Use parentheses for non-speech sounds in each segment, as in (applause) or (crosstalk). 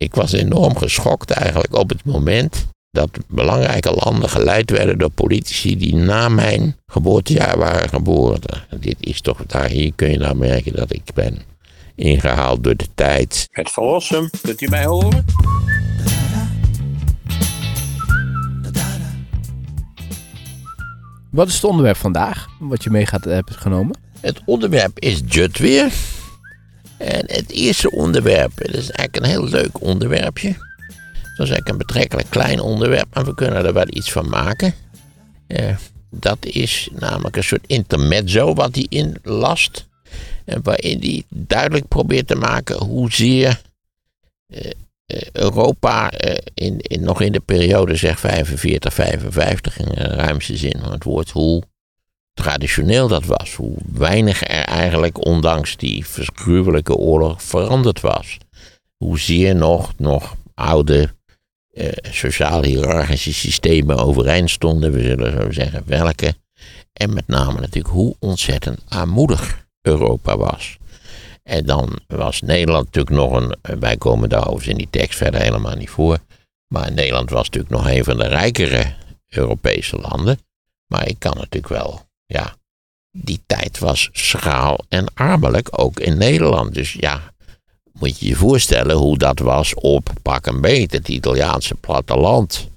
ik was enorm geschokt eigenlijk op het moment dat belangrijke landen geleid werden door politici die na mijn geboortejaar waren geboren. Dit is toch, daar hier kun je nou merken dat ik ben ingehaald door de tijd. Het verlossen, kunt u mij horen? Wat is het onderwerp vandaag, wat je mee gaat hebben genomen? Het onderwerp is Jut weer. En het eerste onderwerp, dat is eigenlijk een heel leuk onderwerpje. Dat is eigenlijk een betrekkelijk klein onderwerp, maar we kunnen er wel iets van maken. Eh, dat is namelijk een soort intermezzo wat hij inlast. En waarin hij duidelijk probeert te maken hoezeer eh, Europa in, in, nog in de periode zeg 45, 55 in de ruimste zin van het woord, hoe traditioneel dat was. Hoe weinig er eigenlijk, ondanks die verschruwelijke oorlog, veranderd was. Hoezeer nog, nog oude eh, sociaal-hierarchische systemen overeind stonden, we zullen zo zeggen welke. En met name natuurlijk hoe ontzettend armoedig Europa was. En dan was Nederland natuurlijk nog een, wij komen daar in die tekst verder helemaal niet voor. Maar Nederland was natuurlijk nog een van de rijkere Europese landen. Maar ik kan natuurlijk wel, ja, die tijd was schaal en armelijk, ook in Nederland. Dus ja, moet je je voorstellen hoe dat was op pak een beet, het Italiaanse platteland.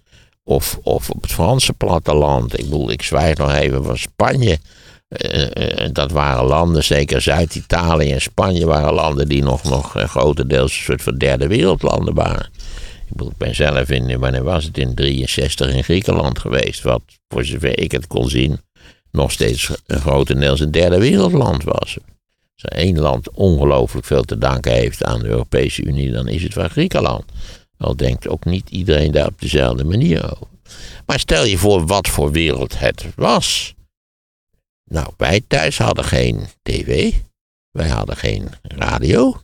Of, of op het Franse platteland. Ik bedoel, ik zwijg nog even van Spanje. Uh, dat waren landen, zeker Zuid-Italië en Spanje, waren landen die nog, nog grotendeels een soort van derde wereldlanden waren. Ik, bedoel, ik ben zelf in, wanneer was het, in 63 in Griekenland geweest, wat voor zover ik het kon zien, nog steeds grotendeels een derde wereldland was. Als er één land ongelooflijk veel te danken heeft aan de Europese Unie, dan is het wel Griekenland. Al denkt ook niet iedereen daar op dezelfde manier over. Maar stel je voor wat voor wereld het was. Nou, wij thuis hadden geen tv. Wij hadden geen radio.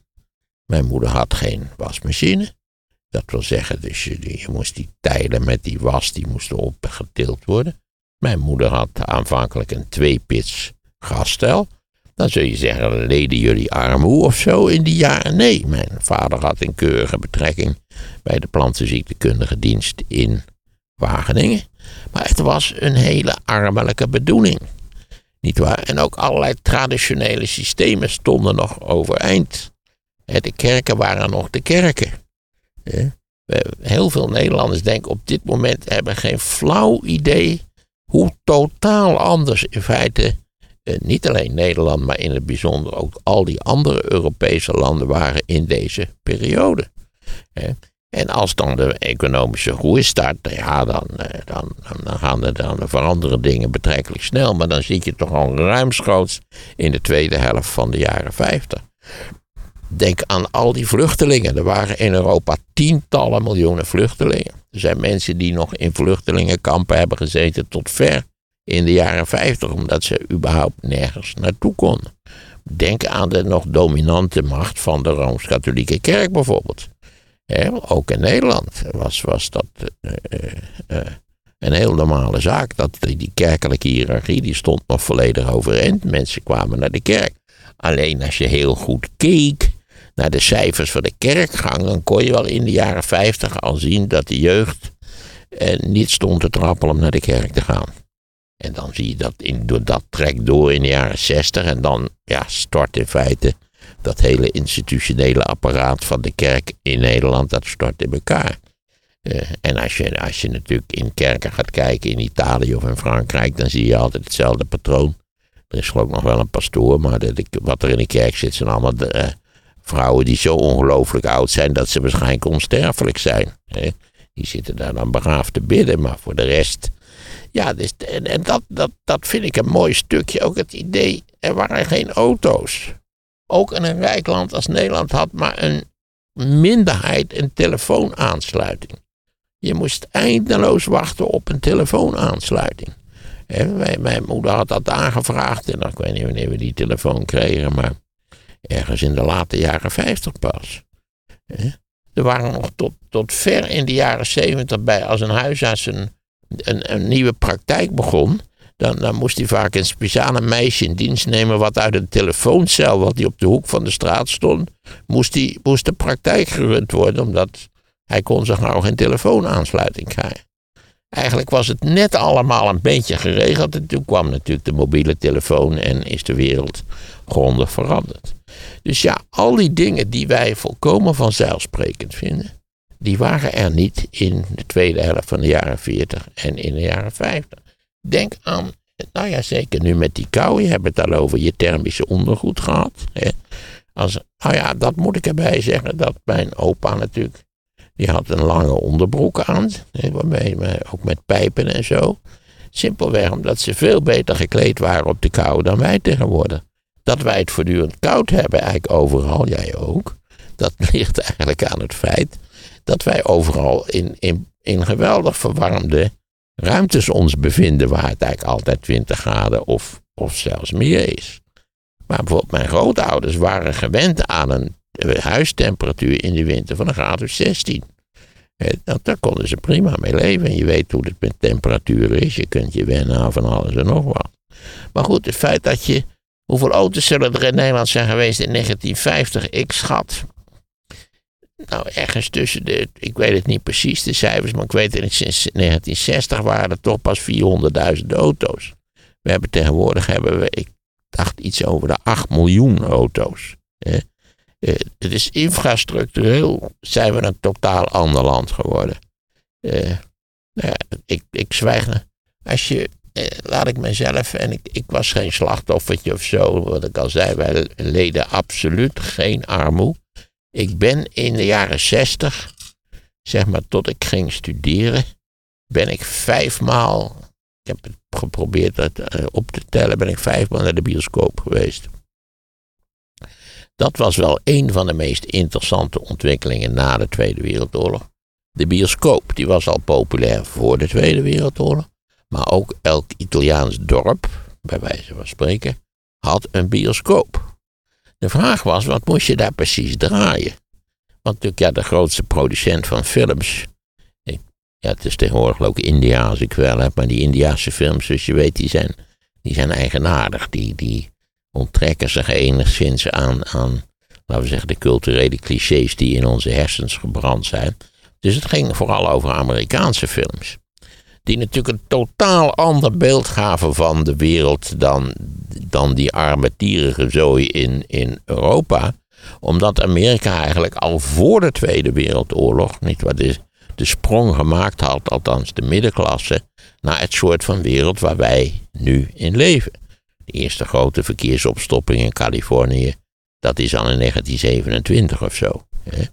Mijn moeder had geen wasmachine. Dat wil zeggen, dus je, je moest die tijden met die was, die moesten opgetild worden. Mijn moeder had aanvankelijk een tweepits gasstel. Dan zul je zeggen, leden jullie armoe of zo in die jaren? Nee, mijn vader had een keurige betrekking bij de plantenziektekundige dienst in Wageningen. Maar het was een hele armelijke bedoeling. Niet waar? En ook allerlei traditionele systemen stonden nog overeind. De kerken waren nog de kerken. Heel veel Nederlanders denken op dit moment hebben geen flauw idee hoe totaal anders in feite eh, niet alleen Nederland, maar in het bijzonder ook al die andere Europese landen waren in deze periode. En als dan de economische groei start, ja, dan, eh, dan, dan, gaan er, dan veranderen dingen betrekkelijk snel. Maar dan zit je toch al ruimschoots in de tweede helft van de jaren 50. Denk aan al die vluchtelingen. Er waren in Europa tientallen miljoenen vluchtelingen. Er zijn mensen die nog in vluchtelingenkampen hebben gezeten tot ver in de jaren 50, omdat ze überhaupt nergens naartoe konden. Denk aan de nog dominante macht van de Rooms-Katholieke Kerk bijvoorbeeld. ook in Nederland was, was dat uh, uh, een heel normale zaak. Dat die kerkelijke hiërarchie die stond nog volledig overeind. Mensen kwamen naar de kerk. Alleen als je heel goed keek naar de cijfers van de kerkgang, dan kon je wel in de jaren 50 al zien dat de jeugd niet stond te trappelen om naar de kerk te gaan. En dan zie je dat, in, dat trekt door in de jaren 60 en dan ja, stort in feite dat hele institutionele apparaat van de kerk in Nederland, dat stort in elkaar. Uh, en als je, als je natuurlijk in kerken gaat kijken in Italië of in Frankrijk, dan zie je altijd hetzelfde patroon. Er is geloof nog wel een pastoor, maar de, wat er in de kerk zit zijn allemaal de, uh, vrouwen die zo ongelooflijk oud zijn dat ze waarschijnlijk onsterfelijk zijn. Hè? Die zitten daar dan begraafd te bidden, maar voor de rest ja, dus, en, dat, dat, dat vind ik een mooi stukje. Ook het idee, er waren geen auto's. Ook in een rijk land als Nederland had maar een minderheid een telefoonaansluiting. Je moest eindeloos wachten op een telefoonaansluiting. En mijn moeder had dat aangevraagd en ik weet niet wanneer we die telefoon kregen, maar ergens in de late jaren 50 pas. Er waren nog tot, tot ver in de jaren 70 bij als een huisarts een een, een nieuwe praktijk begon, Dan, dan moest hij vaak een speciale meisje in dienst nemen. wat uit een telefooncel, wat hij op de hoek van de straat stond. moest, die, moest de praktijk gerund worden, omdat hij kon zo gauw geen telefoonaansluiting krijgen. Eigenlijk was het net allemaal een beetje geregeld. En toen kwam natuurlijk de mobiele telefoon en is de wereld grondig veranderd. Dus ja, al die dingen die wij volkomen vanzelfsprekend vinden, die waren er niet in de tweede helft van de jaren 40 en in de jaren 50. Denk aan, nou ja, zeker nu met die kou, je hebt het al over je thermische ondergoed gehad. Hè. Als, nou ja, dat moet ik erbij zeggen, dat mijn opa natuurlijk die had een lange onderbroek aan, waarmee, ook met pijpen en zo. Simpelweg omdat ze veel beter gekleed waren op de kou dan wij tegenwoordig. Dat wij het voortdurend koud hebben, eigenlijk overal, jij ook. Dat (laughs) ligt eigenlijk aan het feit dat wij overal in, in, in geweldig verwarmde ruimtes ons bevinden, waar het eigenlijk altijd 20 graden of, of zelfs meer is. Maar bijvoorbeeld mijn grootouders waren gewend aan een huistemperatuur in de winter van een graad of 16. Dat, daar konden ze prima mee leven. En je weet hoe het met temperaturen is. Je kunt je wennen aan van alles en nog wat. Maar goed, het feit dat je. Hoeveel auto's zullen er in Nederland zijn geweest in 1950? Ik schat. Nou, ergens tussen de. Ik weet het niet precies, de cijfers. Maar ik weet dat sinds 1960 waren er toch pas 400.000 auto's. We hebben tegenwoordig, hebben we, ik dacht iets over de 8 miljoen auto's. Uh, het is infrastructureel zijn we een totaal ander land geworden. Uh, nou ja, ik, ik zwijg. Als je, laat ik mezelf, en ik, ik was geen slachtoffertje of zo, wat ik al zei, wij leden absoluut geen armoede. Ik ben in de jaren zestig, zeg maar tot ik ging studeren, ben ik vijfmaal, ik heb het geprobeerd dat, op te tellen, ben ik vijfmaal naar de bioscoop geweest. Dat was wel een van de meest interessante ontwikkelingen na de Tweede Wereldoorlog. De bioscoop die was al populair voor de Tweede Wereldoorlog, maar ook elk Italiaans dorp, bij wijze van spreken, had een bioscoop. De vraag was, wat moest je daar precies draaien? Want natuurlijk, ja, de grootste producent van films. Ja, het is tegenwoordig ook India als ik wel heb, maar die Indiaanse films, dus je weet, die zijn, die zijn eigenaardig. Die, die, onttrekken zich enigszins aan, aan, laten we zeggen, de culturele clichés die in onze hersens gebrand zijn. Dus het ging vooral over Amerikaanse films. Die natuurlijk een totaal ander beeld gaven van de wereld dan, dan die arme tierige zooi in, in Europa. Omdat Amerika eigenlijk al voor de Tweede Wereldoorlog, niet wat is, de sprong gemaakt had, althans de middenklasse, naar het soort van wereld waar wij nu in leven. De eerste grote verkeersopstopping in Californië, dat is al in 1927 of zo. Hè.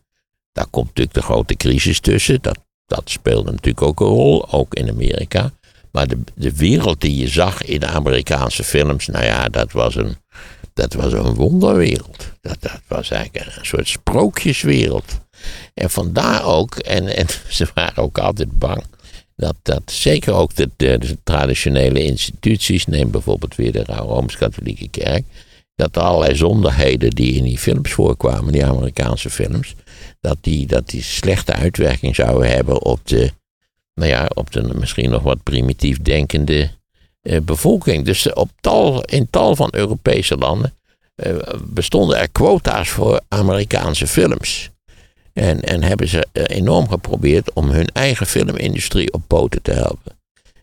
Daar komt natuurlijk de grote crisis tussen. Dat, dat speelde natuurlijk ook een rol, ook in Amerika. Maar de, de wereld die je zag in de Amerikaanse films, nou ja, dat was een, dat was een wonderwereld. Dat, dat was eigenlijk een soort sprookjeswereld. En vandaar ook, en, en (laughs) ze waren ook altijd bang dat, dat zeker ook de, de, traditionele instituties, neem bijvoorbeeld weer de Rooms-Katholieke Kerk, dat allerlei zondigheden die in die films voorkwamen, die Amerikaanse films, dat die, dat die slechte uitwerking zouden hebben op de, nou ja, op de misschien nog wat primitief denkende eh, bevolking. Dus op tal, in tal van Europese landen eh, bestonden er quota's voor Amerikaanse films. En, en hebben ze eh, enorm geprobeerd om hun eigen filmindustrie op poten te helpen.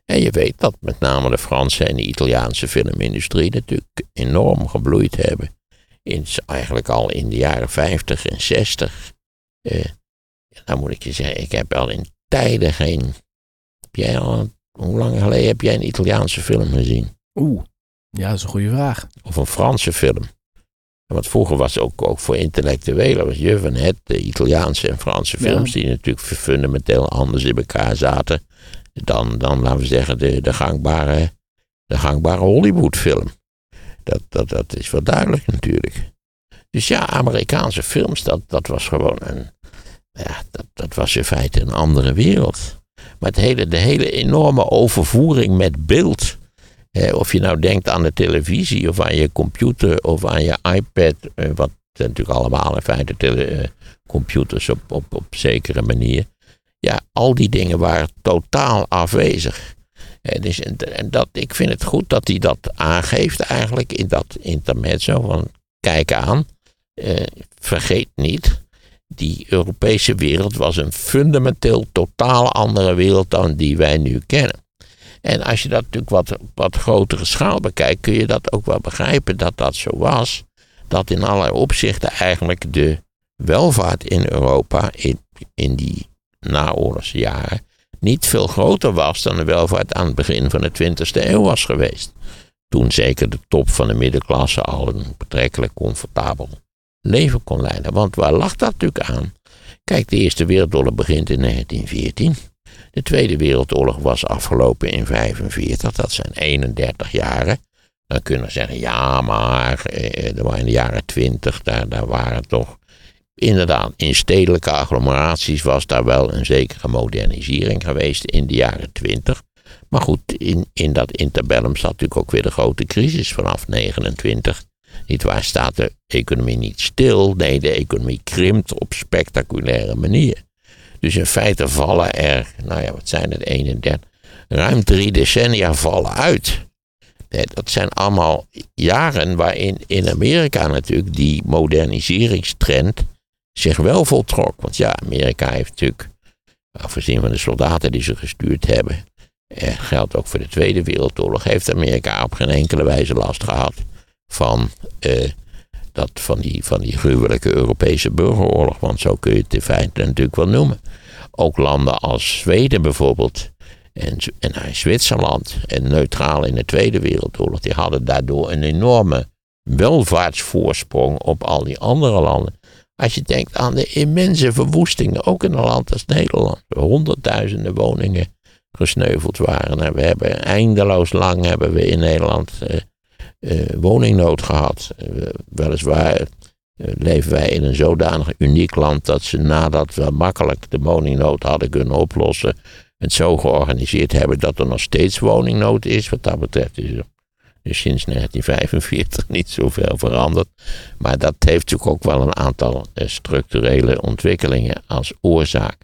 En je weet dat met name de Franse en de Italiaanse filmindustrie natuurlijk enorm gebloeid hebben. In, eigenlijk al in de jaren 50 en 60. Eh, dan moet ik je zeggen, ik heb al in tijden geen. Heb jij al, hoe lang geleden heb jij een Italiaanse film gezien? Oeh, ja, dat is een goede vraag. Of een Franse film? Want vroeger was het ook, ook voor intellectuelen, was je van het, de Italiaanse en Franse films, die natuurlijk fundamenteel anders in elkaar zaten dan, dan laten we zeggen, de, de gangbare, de gangbare Hollywoodfilm. Dat, dat, dat is wel duidelijk natuurlijk. Dus ja, Amerikaanse films, dat, dat was gewoon een. Ja, dat, dat was in feite een andere wereld. Maar het hele, de hele enorme overvoering met beeld of je nou denkt aan de televisie of aan je computer of aan je iPad, eh, wat natuurlijk allemaal in feite eh, computers op, op, op zekere manier. Ja, al die dingen waren totaal afwezig. Eh, dus, en, en dat, ik vind het goed dat hij dat aangeeft eigenlijk in dat intermezzo van kijk aan, eh, vergeet niet, die Europese wereld was een fundamenteel totaal andere wereld dan die wij nu kennen. En als je dat natuurlijk wat wat grotere schaal bekijkt, kun je dat ook wel begrijpen dat dat zo was. Dat in allerlei opzichten eigenlijk de welvaart in Europa in, in die naoorlogsjaren niet veel groter was dan de welvaart aan het begin van de 20e eeuw was geweest. Toen zeker de top van de middenklasse al een betrekkelijk comfortabel leven kon leiden. Want waar lag dat natuurlijk aan? Kijk, de Eerste Wereldoorlog begint in 1914. De Tweede Wereldoorlog was afgelopen in 1945. Dat zijn 31 jaren. Dan kunnen we zeggen, ja, maar eh, waren in de jaren 20, daar, daar waren toch inderdaad, in stedelijke agglomeraties was daar wel een zekere modernisering geweest in de jaren twintig. Maar goed, in, in dat interbellum zat natuurlijk ook weer de grote crisis vanaf 29. Niet waar staat de economie niet stil? Nee, de economie krimpt op spectaculaire manier. Dus in feite vallen er, nou ja, wat zijn het, 31, ruim drie decennia vallen uit. Dat zijn allemaal jaren waarin in Amerika natuurlijk die moderniseringstrend zich wel voltrok. Want ja, Amerika heeft natuurlijk, afgezien van de soldaten die ze gestuurd hebben, geldt ook voor de Tweede Wereldoorlog, heeft Amerika op geen enkele wijze last gehad van, eh, dat, van, die, van die gruwelijke Europese burgeroorlog. Want zo kun je het in feite natuurlijk wel noemen. Ook landen als Zweden bijvoorbeeld. En, en Zwitserland, en neutraal in de Tweede Wereldoorlog, die hadden daardoor een enorme welvaartsvoorsprong op al die andere landen. Als je denkt aan de immense verwoestingen, ook in een land als Nederland, honderdduizenden woningen gesneuveld waren. En we hebben eindeloos lang hebben we in Nederland uh, woningnood gehad. Uh, weliswaar leven wij in een zodanig uniek land dat ze nadat we makkelijk de woningnood hadden kunnen oplossen, het zo georganiseerd hebben dat er nog steeds woningnood is. Wat dat betreft is er is sinds 1945 niet zoveel veranderd. Maar dat heeft natuurlijk ook wel een aantal eh, structurele ontwikkelingen als oorzaak.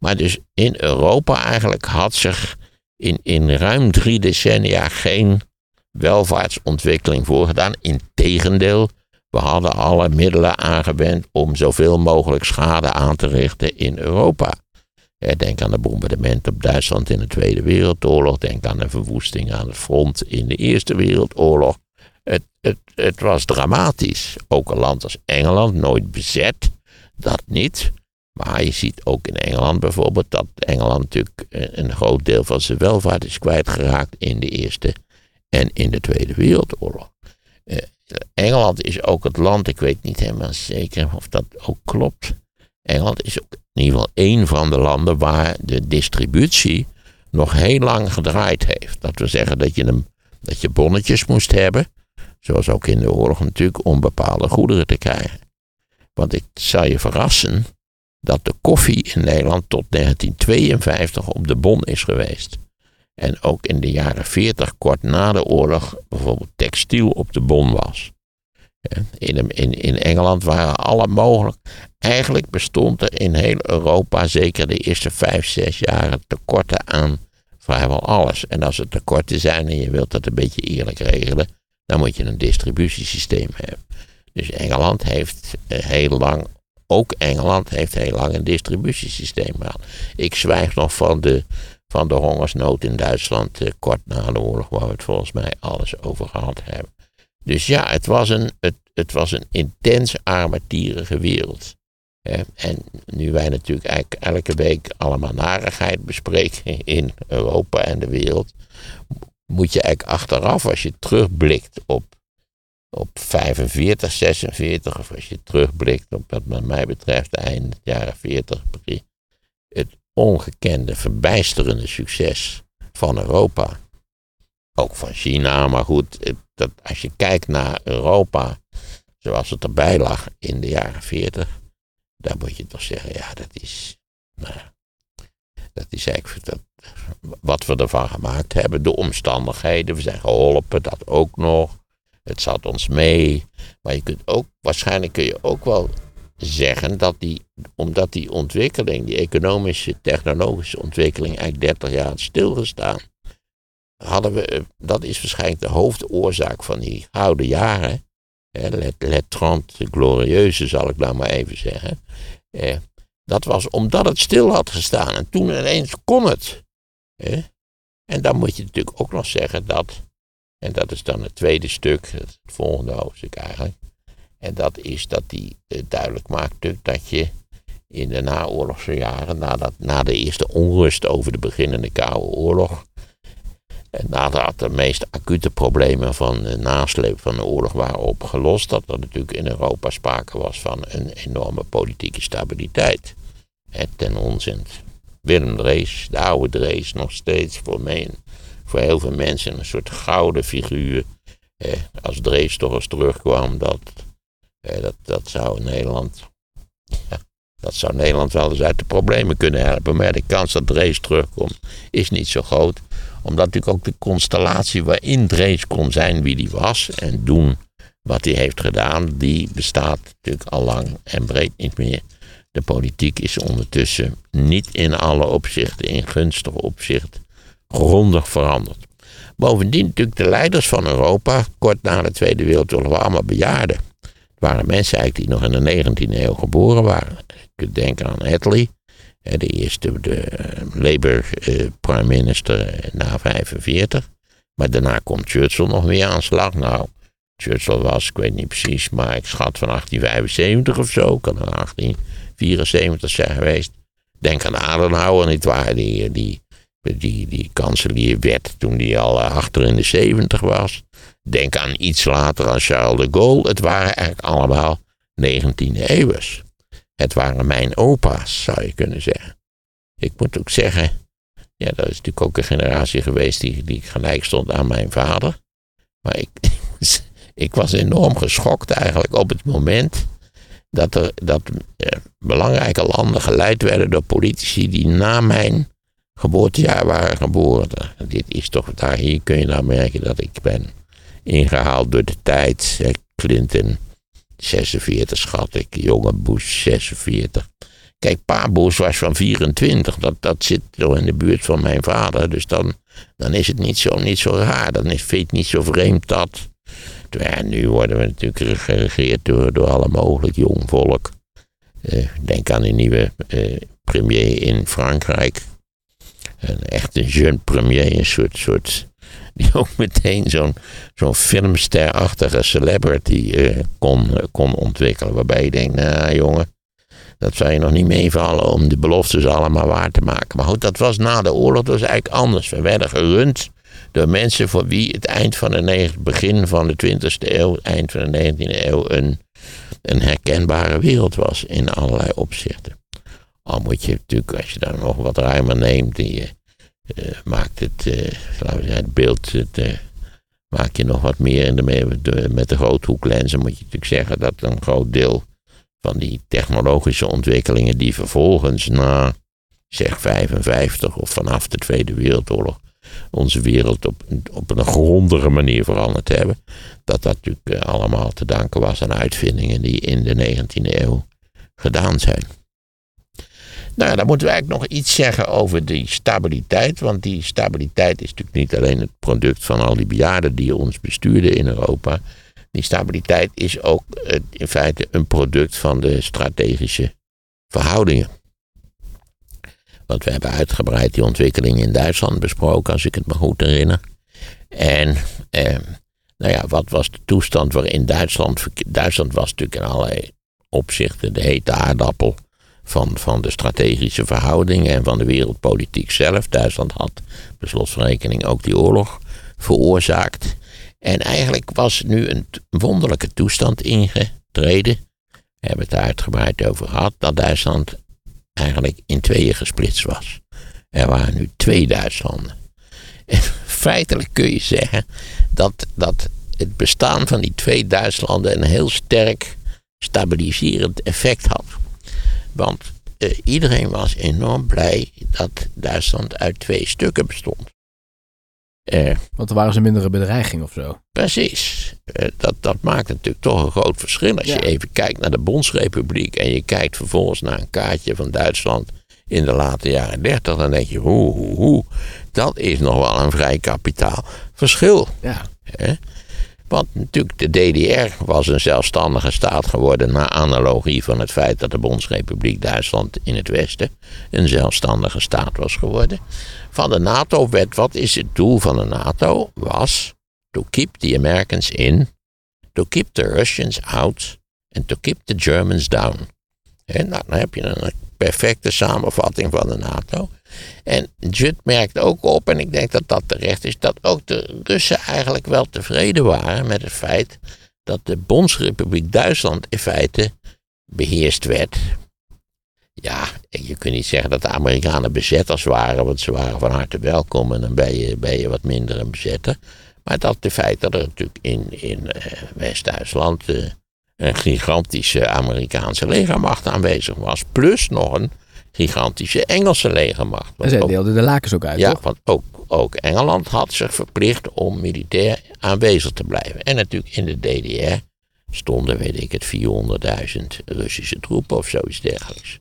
Maar dus in Europa eigenlijk had zich in, in ruim drie decennia geen welvaartsontwikkeling voorgedaan. Integendeel, we hadden alle middelen aangewend om zoveel mogelijk schade aan te richten in Europa. Denk aan de bombardementen op Duitsland in de Tweede Wereldoorlog. Denk aan de verwoesting aan het front in de Eerste Wereldoorlog. Het, het, het was dramatisch. Ook een land als Engeland, nooit bezet, dat niet. Maar je ziet ook in Engeland bijvoorbeeld dat Engeland natuurlijk een groot deel van zijn welvaart is kwijtgeraakt in de Eerste en in de Tweede Wereldoorlog. Eh, Engeland is ook het land, ik weet niet helemaal zeker of dat ook klopt. Engeland is ook in ieder geval één van de landen waar de distributie nog heel lang gedraaid heeft. Dat wil zeggen dat je, een, dat je bonnetjes moest hebben, zoals ook in de oorlog natuurlijk, om bepaalde goederen te krijgen. Want ik zal je verrassen dat de koffie in Nederland tot 1952 op de bon is geweest. En ook in de jaren 40, kort na de oorlog, bijvoorbeeld textiel op de bon was. In, in, in Engeland waren alle mogelijk. Eigenlijk bestond er in heel Europa, zeker de eerste vijf, zes jaren, tekorten aan vrijwel alles. En als er tekorten zijn en je wilt dat een beetje eerlijk regelen, dan moet je een distributiesysteem hebben. Dus Engeland heeft eh, heel lang, ook Engeland heeft heel lang een distributiesysteem gehad. Ik zwijg nog van de, van de hongersnood in Duitsland uh, kort na de oorlog, waar we het volgens mij alles over gehad hebben. Dus ja, het was een, het, het was een intens armetierige wereld. En nu wij natuurlijk eigenlijk elke week allemaal narigheid bespreken (laughs) in Europa en de wereld, moet je eigenlijk achteraf, als je terugblikt op, op 45, 46, of als je terugblikt op wat mij betreft eind jaren 40, het ongekende, verbijsterende succes van Europa. Ook van China, maar goed, dat als je kijkt naar Europa zoals het erbij lag in de jaren 40, dan moet je toch zeggen, ja, dat is, nou, dat is eigenlijk wat we ervan gemaakt hebben, de omstandigheden, we zijn geholpen, dat ook nog, het zat ons mee, maar je kunt ook, waarschijnlijk kun je ook wel zeggen dat die, omdat die ontwikkeling, die economische, technologische ontwikkeling eigenlijk 30 jaar had stilgestaan, hadden we, eh, dat is waarschijnlijk de hoofdoorzaak van die gouden jaren. let, let 30 glorieuze, zal ik nou maar even zeggen. Eh, dat was omdat het stil had gestaan. En toen ineens kon het. En dan moet je natuurlijk ook nog zeggen dat, en dat is dan het tweede stuk, het volgende hoofdstuk eigenlijk. En dat is dat die eh, duidelijk maakt dat je in de naoorlogse jaren, nadat, na de eerste onrust over de beginnende Koude Oorlog, en nadat de meest acute problemen van de nasleep van de oorlog waren opgelost, dat er natuurlijk in Europa sprake was van een enorme politieke stabiliteit. En ten onzin. Willem Drees, de oude Drees, nog steeds voor, mij, voor heel veel mensen een soort gouden figuur. Eh, als Drees toch eens terugkwam, dat, dat, dat zou Nederland. Ja, dat zou Nederland wel eens uit de problemen kunnen helpen. Maar de kans dat Drees terugkomt is niet zo groot. Omdat natuurlijk ook de constellatie waarin Drees kon zijn wie die was en doen wat hij heeft gedaan, die bestaat natuurlijk al lang en breed niet meer. De politiek is ondertussen niet in alle opzichten, in gunstig opzicht, grondig veranderd. Bovendien natuurlijk de leiders van Europa, kort na de Tweede Wereldoorlog, waren allemaal bejaarden. Waren mensen eigenlijk die nog in de 19e eeuw geboren waren. Je kunt denken aan Attlee, de eerste de eh, Labour eh, prime minister na 45. Maar daarna komt Churchill nog weer aan slag. Nou, Churchill was, ik weet niet precies, maar ik schat van 1875 of zo, kan er 18 74 zijn geweest. Denk aan Adenauer, niet waar? Die, die, die, die kanselier werd toen die al eh, achter in de 70 was. Denk aan iets later aan Charles de Gaulle. Het waren eigenlijk allemaal 19e eeuwers. Het waren mijn opa's, zou je kunnen zeggen. Ik moet ook zeggen, ja, dat is natuurlijk ook een generatie geweest die, die gelijk stond aan mijn vader. Maar ik, (laughs) ik was enorm geschokt eigenlijk op het moment dat, er, dat eh, belangrijke landen geleid werden door politici die na mijn geboortejaar waren geboren. Dit is toch, daar hier kun je nou merken dat ik ben ingehaald door de tijd. Clinton 46 schat ik, jonge Bush 46. Kijk, pa Bush was van 24, dat, dat zit zo in de buurt van mijn vader. Dus dan, dan is het niet zo, niet zo raar, dan is het niet zo vreemd dat nu worden we natuurlijk geregeerd door, door alle mogelijk jong volk. Uh, denk aan een nieuwe uh, premier in Frankrijk. Een echt een jeune premier, een soort, soort die ook meteen zo'n zo'n filmsterachtige celebrity uh, kon, kon ontwikkelen. Waarbij je denkt, nou jongen, dat zou je nog niet meevallen om de beloftes allemaal waar te maken. Maar goed, dat was na de oorlog, dat was eigenlijk anders. We werden gerund door mensen voor wie het eind van de begin van de 20e eeuw, eind van de 19e eeuw, een, een herkenbare wereld was in allerlei opzichten. Al moet je natuurlijk, als je daar nog wat ruimer neemt, die, uh, maakt het, uh, laten we zeggen, het beeld, uh, maak je nog wat meer in de, met de groothoeklenzen, moet je natuurlijk zeggen dat een groot deel van die technologische ontwikkelingen die vervolgens na, zeg 55 of vanaf de Tweede Wereldoorlog onze wereld op, op een grondere manier veranderd hebben. Dat dat natuurlijk eh, allemaal te danken was aan uitvindingen die in de 19e eeuw gedaan zijn. Nou, dan moeten we eigenlijk nog iets zeggen over die stabiliteit. Want die stabiliteit is natuurlijk niet alleen het product van al die bejaarden die ons bestuurden in Europa. Die stabiliteit is ook eh, in feite een product van de strategische verhoudingen. Want we hebben uitgebreid die ontwikkeling in Duitsland besproken, als ik het me goed herinner. En eh, nou ja, wat was de toestand waarin Duitsland. Duitsland was natuurlijk in allerlei opzichten de hete aardappel van, van de strategische verhoudingen en van de wereldpolitiek zelf. Duitsland had rekening ook die oorlog veroorzaakt. En eigenlijk was nu een wonderlijke toestand ingetreden. We hebben het daar uitgebreid over gehad. Dat Duitsland eigenlijk in tweeën gesplitst was. Er waren nu twee Duitslanden. En feitelijk kun je zeggen dat, dat het bestaan van die twee Duitslanden een heel sterk stabiliserend effect had. Want eh, iedereen was enorm blij dat Duitsland uit twee stukken bestond. Uh, Want er waren ze mindere bedreiging of zo. Precies. Eh, dat, dat maakt natuurlijk toch een groot verschil. Als je even kijkt naar de Bondsrepubliek en je kijkt vervolgens naar een kaartje van Duitsland in de late jaren 30, dan denk je, hoe, hoe, hoe, dat is nog wel een vrij kapitaal verschil. Ja. Want natuurlijk, de DDR was een zelfstandige staat geworden na analogie van het feit dat de Bondsrepubliek Duitsland in het Westen een zelfstandige staat was geworden. Van de NATO-wet, wat is het doel van de NATO? Was to keep the Americans in, to keep the Russians out and to keep the Germans down. En nou, dan heb je een perfecte samenvatting van de NATO. En Jut merkt ook op, en ik denk dat dat terecht is, dat ook de Russen eigenlijk wel tevreden waren met het feit dat de Bondsrepubliek Duitsland in feite beheerst werd. Ja, je kunt niet zeggen dat de Amerikanen bezetters waren, want ze waren van harte welkom en dan ben je, wat minder een bezetter. Maar dat de feit dat er natuurlijk in, in uh, West-Duitsland uh, een gigantische Amerikaanse legermacht aanwezig was, plus nog een gigantische Engelse legermacht. En zij deelden de lakens ook uit, ja, toch? want ook, ook Engeland had zich verplicht om militair aanwezig te blijven. En natuurlijk in de DDR stonden, weet ik het, 400.000 Russische troepen of zoiets dergelijks.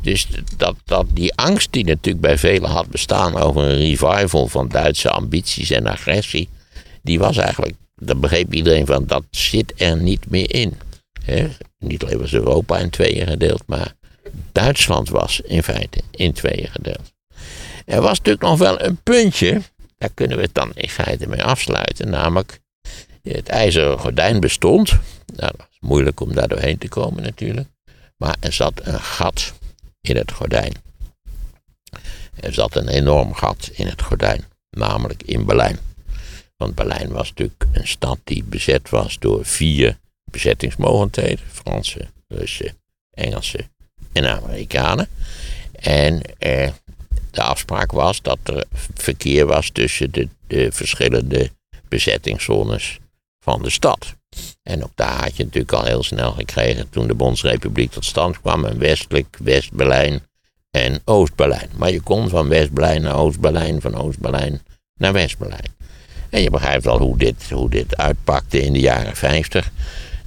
Dus dat, dat die angst die natuurlijk bij velen had bestaan over een revival van Duitse ambities en agressie, die was eigenlijk, daar begreep iedereen van, dat zit er niet meer in. He? Niet alleen was Europa in tweeën gedeeld, maar Duitsland was in feite in tweeën gedeeld. Er was natuurlijk nog wel een puntje, daar kunnen we het dan in feite mee afsluiten, namelijk het ijzeren gordijn bestond. Nou, dat was moeilijk om daar doorheen te komen natuurlijk, maar er zat een gat in het gordijn. Er zat een enorm gat in het gordijn, namelijk in Berlijn. Want Berlijn was natuurlijk een stad die bezet was door vier bezettingsmogendheden: Fransen, Russen, Engelsen en Amerikanen. En eh, de afspraak was dat er verkeer was tussen de, de verschillende bezettingszones van de stad. En ook daar had je natuurlijk al heel snel gekregen toen de Bondsrepubliek tot stand kwam. Een westelijk West-Berlijn en Oost-Berlijn. Maar je kon van West-Berlijn naar Oost-Berlijn, van Oost-Berlijn naar West-Berlijn. En je begrijpt al hoe dit, hoe dit uitpakte in de jaren 50.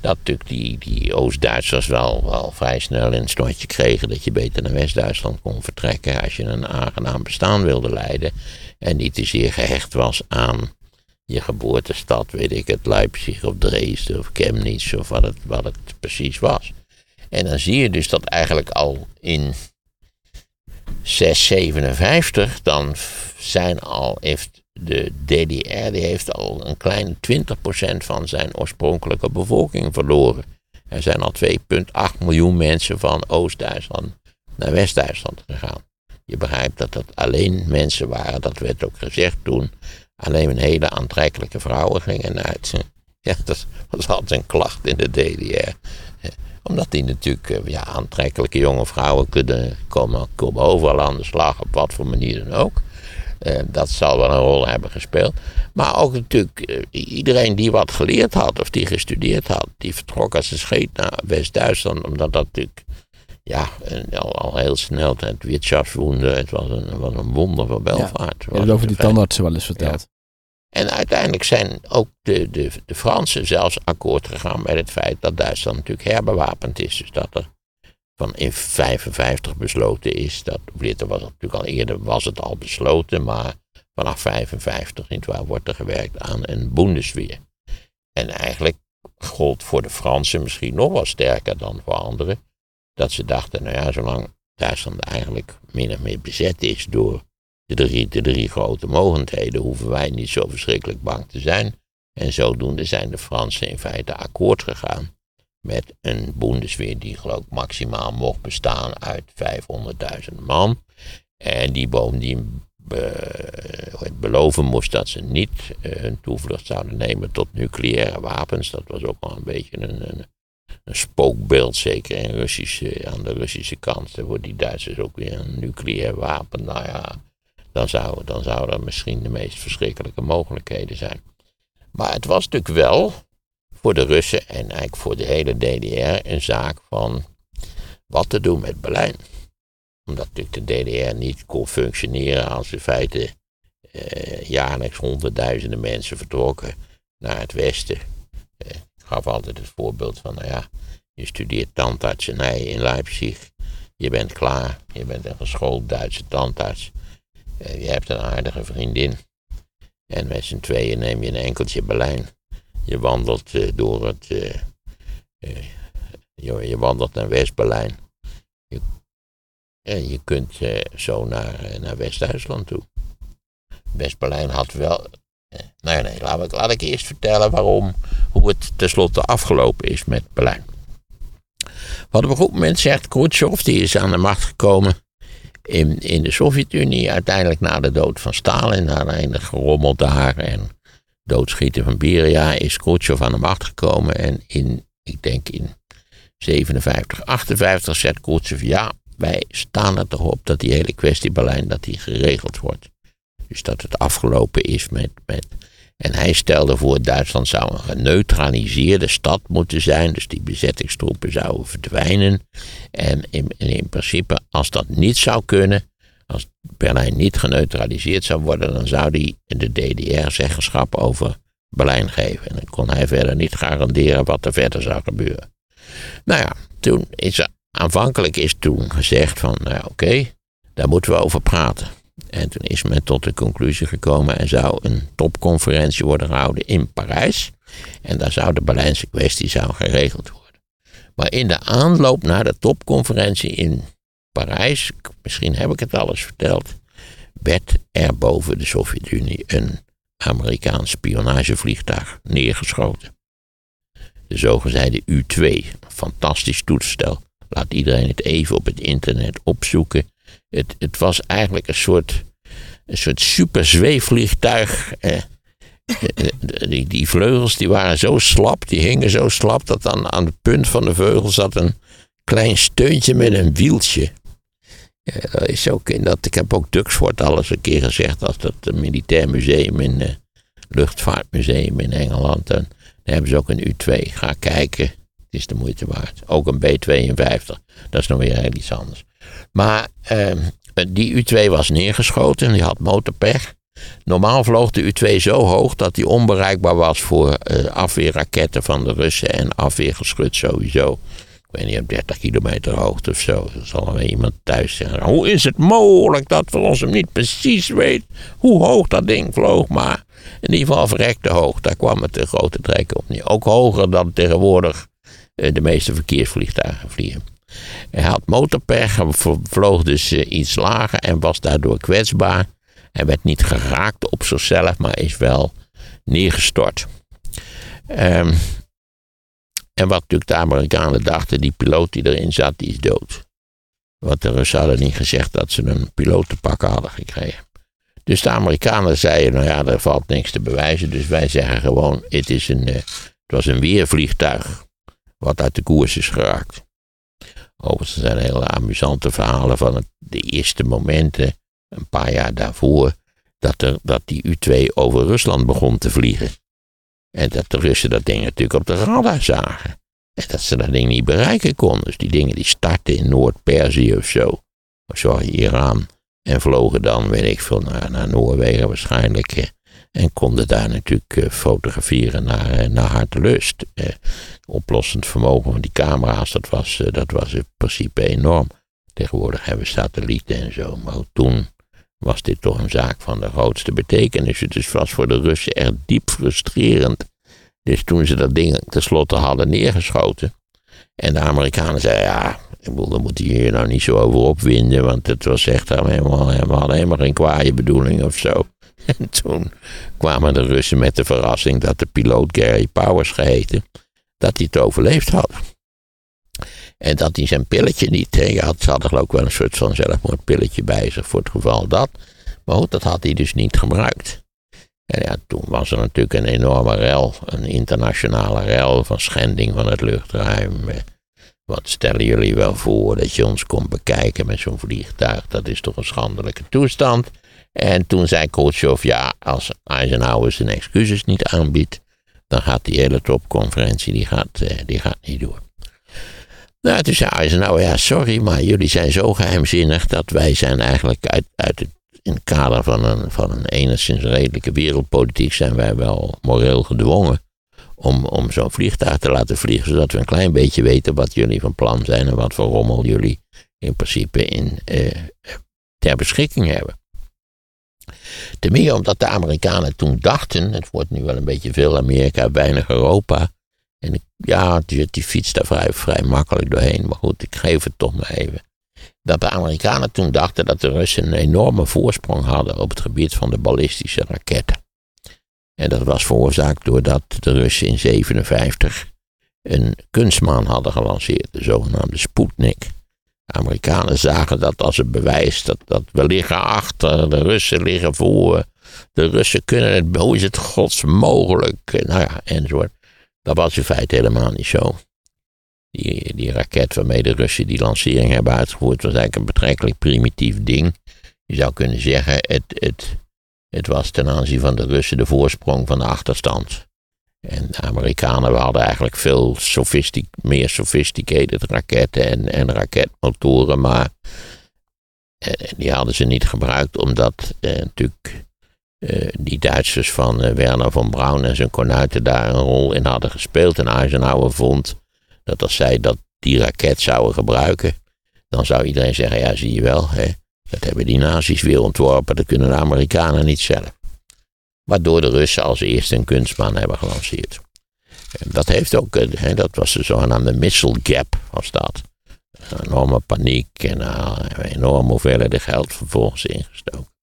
Dat natuurlijk die, die Oost-Duitsers wel, wel vrij snel in het kregen dat je beter naar West-Duitsland kon vertrekken als je een aangenaam bestaan wilde leiden. En niet te zeer gehecht was aan je geboortestad, weet ik het, Leipzig of Dresden of Chemnitz of wat het, wat het precies was. En dan zie je dus dat eigenlijk al in 657, dan zijn al, heeft de DDR heeft al een kleine 20% van zijn oorspronkelijke bevolking verloren. Er zijn al 2,8 miljoen mensen van Oost-Duitsland naar West-Duitsland gegaan. Je begrijpt dat dat alleen mensen waren, dat werd ook gezegd toen, alleen een hele aantrekkelijke vrouwen gingen uit. (laughs) Ja, dat was altijd een klacht in de DDR. Omdat die natuurlijk ja, aantrekkelijke jonge vrouwen kunnen komen, komen overal aan de slag, op wat voor manier dan ook. Uh, dat zal wel een rol hebben gespeeld. Maar ook natuurlijk uh, iedereen die wat geleerd had of die gestudeerd had, die vertrok als een scheet naar West-Duitsland, omdat dat natuurlijk ja, al, al heel snel het Wirtschaftswunder, het was een, was een wonder van welvaart. Ja, je over die tandartsen wel eens verteld. Ja. En uiteindelijk zijn ook de, de, de Fransen zelfs akkoord gegaan met het feit dat Duitsland natuurlijk herbewapend is. Dus dat er van in 55 besloten is. Dat, dit was natuurlijk al eerder was het al besloten, maar vanaf 55 nietwaar, wordt er gewerkt aan een Bundesweer. En eigenlijk gold voor de Fransen misschien nog wel sterker dan voor anderen. Dat ze dachten, nou ja, zolang Duitsland eigenlijk min of meer bezet is door de drie, de drie grote mogendheden, hoeven wij niet zo verschrikkelijk bang te zijn. En zodoende zijn de Fransen in feite akkoord gegaan met een Bundesweer die geloof ik maximaal mocht bestaan uit 500.000 man. En die bovendien be, beloven moest dat ze niet uh, hun toevlucht zouden nemen tot nucleaire wapens. Dat was ook wel een beetje een, een, een spookbeeld, zeker in Russische, aan de Russische kant. Voor die Duitsers ook weer een nucleair wapen. Nou ja, dan zouden dan zou er misschien de meest verschrikkelijke mogelijkheden zijn. Maar het was natuurlijk wel voor de Russen en eigenlijk voor de hele DDR een zaak van wat te doen met Berlijn. Omdat natuurlijk de DDR niet kon functioneren als in feite eh, jaarlijks honderdduizenden mensen vertrokken naar het westen. Eh, ik gaf altijd het voorbeeld van, nou ja, je studeert tandartsenij in Leipzig. Je bent klaar. Je bent een geschoold Duitse tandarts. Eh, je hebt een aardige vriendin. En met z'n tweeën neem je een enkeltje Berlijn. Je wandelt eh, door het. eh, eh, je, je wandelt naar West-Berlijn. En je kunt zo naar, naar West-Duitsland toe. West-Berlijn had wel. nee, nee, laat ik, laat ik eerst vertellen waarom. Hoe het tenslotte afgelopen is met Berlijn. Wat op een goed moment zegt Khrushchev, die is aan de macht gekomen in, in de Sovjet-Unie. Uiteindelijk na de dood van Stalin, na einde gerommel daar en doodschieten van Beria, is Khrushchev aan de macht gekomen. En in, ik denk in 57, 58 zegt Khrushchev, ja, wij staan er toch op dat die hele kwestie Berlijn, dat die geregeld wordt. Dus dat het afgelopen is met, met en hij stelde voor, Duitsland zou een geneutraliseerde stad moeten zijn. Dus die bezettingstroepen zouden verdwijnen. En in, en in principe, als dat niet zou kunnen, als Berlijn niet geneutraliseerd zou worden, dan zou die de DDR zeggenschap over Berlijn geven. En dan kon hij verder niet garanderen wat er verder zou gebeuren. Nou ja, toen is er, aanvankelijk is toen gezegd van, nou oké, daar moeten we over praten. En toen is men tot de conclusie gekomen en zou een topconferentie worden gehouden in Parijs. En daar zou de Berlijnse kwestie zou geregeld worden. Maar in de aanloop naar de topconferentie in Parijs, misschien heb ik het alles verteld, werd er boven de Sovjet-Unie een Amerikaans spionagevliegtuig neergeschoten. De zogezegde U-2, een fantastisch toestel. Laat iedereen het even op het internet opzoeken. Het, het was eigenlijk een soort, een soort super zweefvliegtuig. Eh, die, die vleugels die waren zo slap, die hingen zo slap, dat dan aan het punt van de vleugel zat een klein steuntje met een wieltje. Ja, dat is ook in dat, ik heb ook Duxford alles een keer gezegd, als dat militair museum in uh, luchtvaartmuseum in Engeland. En daar hebben ze ook een U2. Ga kijken, het is de moeite waard. Ook een B-52, dat is nog weer heel iets anders. Maar uh, die U-2 was neergeschoten, die had motorpech. Normaal vloog de U-2 zo hoog dat die onbereikbaar was voor uh, afweerraketten van de Russen en afweergeschut sowieso. Ik weet niet, op 30 kilometer hoogte of zo. Er zal wel iemand thuis zeggen. Hoe is het mogelijk dat we ons hem niet precies weten hoe hoog dat ding vloog? Maar in ieder geval verrekte hoog. Daar kwam het de grote trekken op. Ook hoger dan tegenwoordig uh, de meeste verkeersvliegtuigen vliegen. Hij had motorpech, vloog dus uh, iets lager en was daardoor kwetsbaar. Hij werd niet geraakt op zichzelf, maar is wel neergestort. Um, en wat natuurlijk de Amerikanen dachten, die piloot die erin zat, die is dood. Want de Russen hadden niet gezegd dat ze een piloot te pakken hadden gekregen. Dus de Amerikanen zeiden, nou ja, er valt niks te bewijzen. Dus wij zeggen gewoon, het, is een, uh, het was een weervliegtuig wat uit de koers is geraakt. Overigens zijn hele amusante verhalen van de eerste momenten, een paar jaar daarvoor, dat, er, dat die U-2 over Rusland begon te vliegen. En dat de Russen dat ding natuurlijk op de radar zagen. En dat ze dat ding niet bereiken konden. Dus die dingen die startten in Noord-Perzië of zo. Of sorry, Iran. En vlogen dan, weet ik veel, naar, Noorwegen waarschijnlijk. En konden daar natuurlijk fotograferen naar, naar hartelust. Eh, oplossend vermogen van die camera's, dat was, dat was in principe enorm. Tegenwoordig hebben we satellieten en zo. Maar toen was dit toch een zaak van de grootste betekenis. Het dus was voor de Russen echt diep frustrerend. Dus toen ze dat ding tenslotte hadden neergeschoten. En de Amerikanen zeiden, ja, daar moet je hier nou niet zo over opwinden. Want het was echt helemaal, we hadden helemaal geen kwaaie bedoeling of zo. (laughs) En toen kwamen de Russen met de verrassing dat de piloot Gary Powers geheten, dat hij het overleefd had. En dat hij zijn pilletje niet tegen had. Ze hadden geloof ik wel een soort van zelfmoordpilletje bij zich voor het geval dat. Maar goed, dat had hij dus niet gebruikt. En ja, toen was er natuurlijk een enorme rel, een internationale rel van schending van het luchtruim. Wat stellen jullie wel voor dat je ons komt bekijken met zo'n vliegtuig? Dat is toch een schandelijke toestand. En toen zei Khrushchev, ja, als Eisenhower zijn excuses niet aanbiedt, dan gaat die hele topconferentie, die gaat, die gaat niet door. Nou, toen zei Eisenhower, ja, sorry, maar jullie zijn zo geheimzinnig dat wij zijn eigenlijk uit, uit het, in het kader van een, van een enigszins redelijke wereldpolitiek zijn wij wel moreel gedwongen om, om zo'n vliegtuig te laten vliegen, zodat we een klein beetje weten wat jullie van plan zijn en wat voor rommel jullie in principe in, ter beschikking hebben. Ten meer omdat de Amerikanen toen dachten, het wordt nu wel een beetje veel Amerika, weinig Europa. En ja, die, die fietst daar vrij, vrij makkelijk doorheen, maar goed, ik geef het toch maar even. Dat de Amerikanen toen dachten dat de Russen een enorme voorsprong hadden op het gebied van de ballistische raketten. En dat was veroorzaakt doordat de Russen in 1957 een kunstmaan hadden gelanceerd, de zogenaamde Sputnik. De Amerikanen zagen dat als een bewijs dat, dat we liggen achter, de Russen liggen voor, de Russen kunnen het, hoe is het gods mogelijk, nou ja, enzovoort. Dat was in feite helemaal niet zo. Die, die raket waarmee de Russen die lancering hebben uitgevoerd, was eigenlijk een betrekkelijk primitief ding. Je zou kunnen zeggen, het, het, het was ten aanzien van de Russen de voorsprong van de achterstand. En de Amerikanen hadden eigenlijk veel sophistic, meer sophisticated raketten en, en raketmotoren, maar eh, die hadden ze niet gebruikt omdat eh, natuurlijk eh, die Duitsers van eh, Werner von Braun en zijn kornuiten daar een rol in hadden gespeeld. En Eisenhower vond dat als zij dat, die raket zouden gebruiken, dan zou iedereen zeggen, ja zie je wel, hè, dat hebben die nazi's weer ontworpen, dat kunnen de Amerikanen niet zelf. Waardoor de Russen als eerste een kunstman hebben gelanceerd. En dat heeft ook, eh, hè, dat was de zogenaamde missile gap, was dat. Een enorme paniek en uh, enorme hoeveelheden geld vervolgens ingestoken.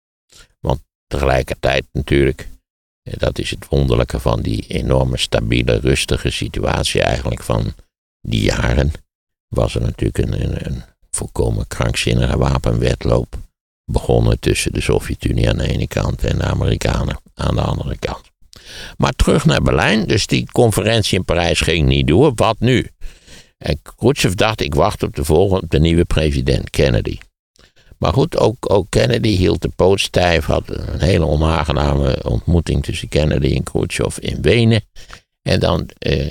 Tegelijkertijd natuurlijk, eh, dat is het wonderlijke van die enorme stabiele, rustige situatie eigenlijk van die jaren, was er natuurlijk een, een, een volkomen krankzinnige wapenwetloop begonnen tussen de Sovjet-Unie aan de ene kant en de Amerikanen aan de andere kant. Maar terug naar Berlijn, dus die conferentie in Parijs ging niet door. Wat nu? En Khrushchev dacht, ik wacht op de volgende, de nieuwe president, Kennedy. Maar goed, ook, ook Kennedy hield de poot stijf, had een hele onaangename ontmoeting tussen Kennedy en Khrushchev in Wenen. En dan eh,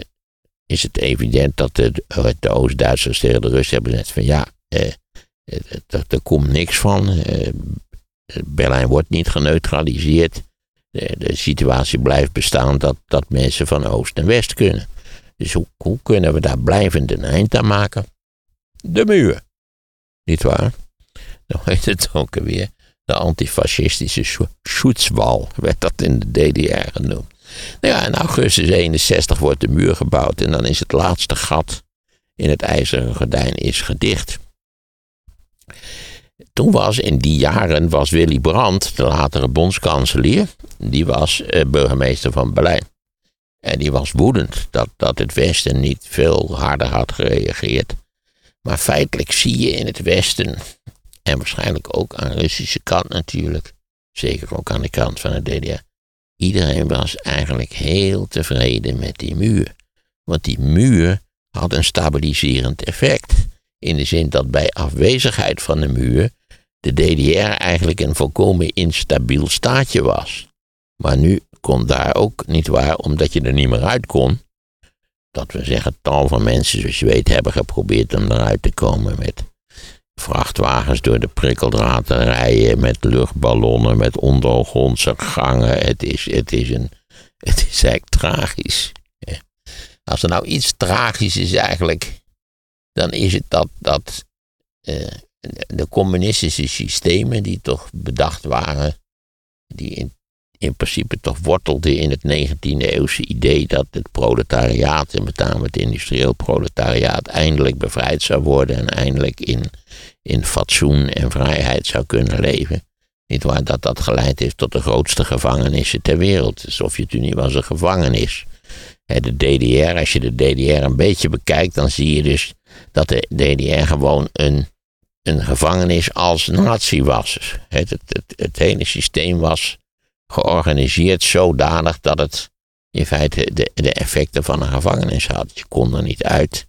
is het evident dat de, Oost-Duitsers tegen de Russen hebben gezegd van ja, eh, er, er komt niks van. Eh, Berlijn wordt niet geneutraliseerd. De, de, situatie blijft bestaan dat, dat mensen van Oost en West kunnen. Dus hoe, hoe kunnen we daar blijvend een eind aan maken? De muur. Niet waar? (laughs) Dan heet het ook weer de antifascistische Schutzwal, werd dat in de DDR genoemd. Nou ja, in augustus 61 wordt de muur gebouwd en dan is het laatste gat in het ijzeren gordijn is gedicht. Toen was in die jaren was Willy Brandt, de latere bondskanselier, die was eh, burgemeester van Berlijn. En die was woedend dat, dat het Westen niet veel harder had gereageerd. Maar feitelijk zie je in het Westen, en waarschijnlijk ook aan de Russische kant natuurlijk, zeker ook aan de kant van de DDR, iedereen was eigenlijk heel tevreden met die muur. Want die muur had een stabiliserend effect. In de zin dat bij afwezigheid van de muur de DDR eigenlijk een volkomen instabiel staatje was. Maar nu kon daar ook niet waar, omdat je er niet meer uit kon. Dat we zeggen, tal van mensen, zoals je weet, hebben geprobeerd om eruit te komen met vrachtwagens door de prikkeldraad te rijden, met luchtballonnen, met ondergrondse gangen. Het is, het is, een, het is eigenlijk tragisch. Als er nou iets tragisch is eigenlijk, dan is het dat, dat uh, de communistische systemen die toch bedacht waren, die in, in principe toch wortelden in het 19e eeuwse idee dat het proletariaat, en met name het industrieel proletariaat, eindelijk bevrijd zou worden en eindelijk in, in fatsoen en vrijheid zou kunnen leven. Niet waar dat dat geleid heeft tot de grootste gevangenissen ter wereld. De Sovjet-Unie was een gevangenis. De DDR, als je de DDR een beetje bekijkt, dan zie je dus dat de DDR gewoon een een gevangenis als nazi was. Het, het, het hele systeem was georganiseerd zodanig dat het in feite de, de effecten van een gevangenis had. Je kon er niet uit.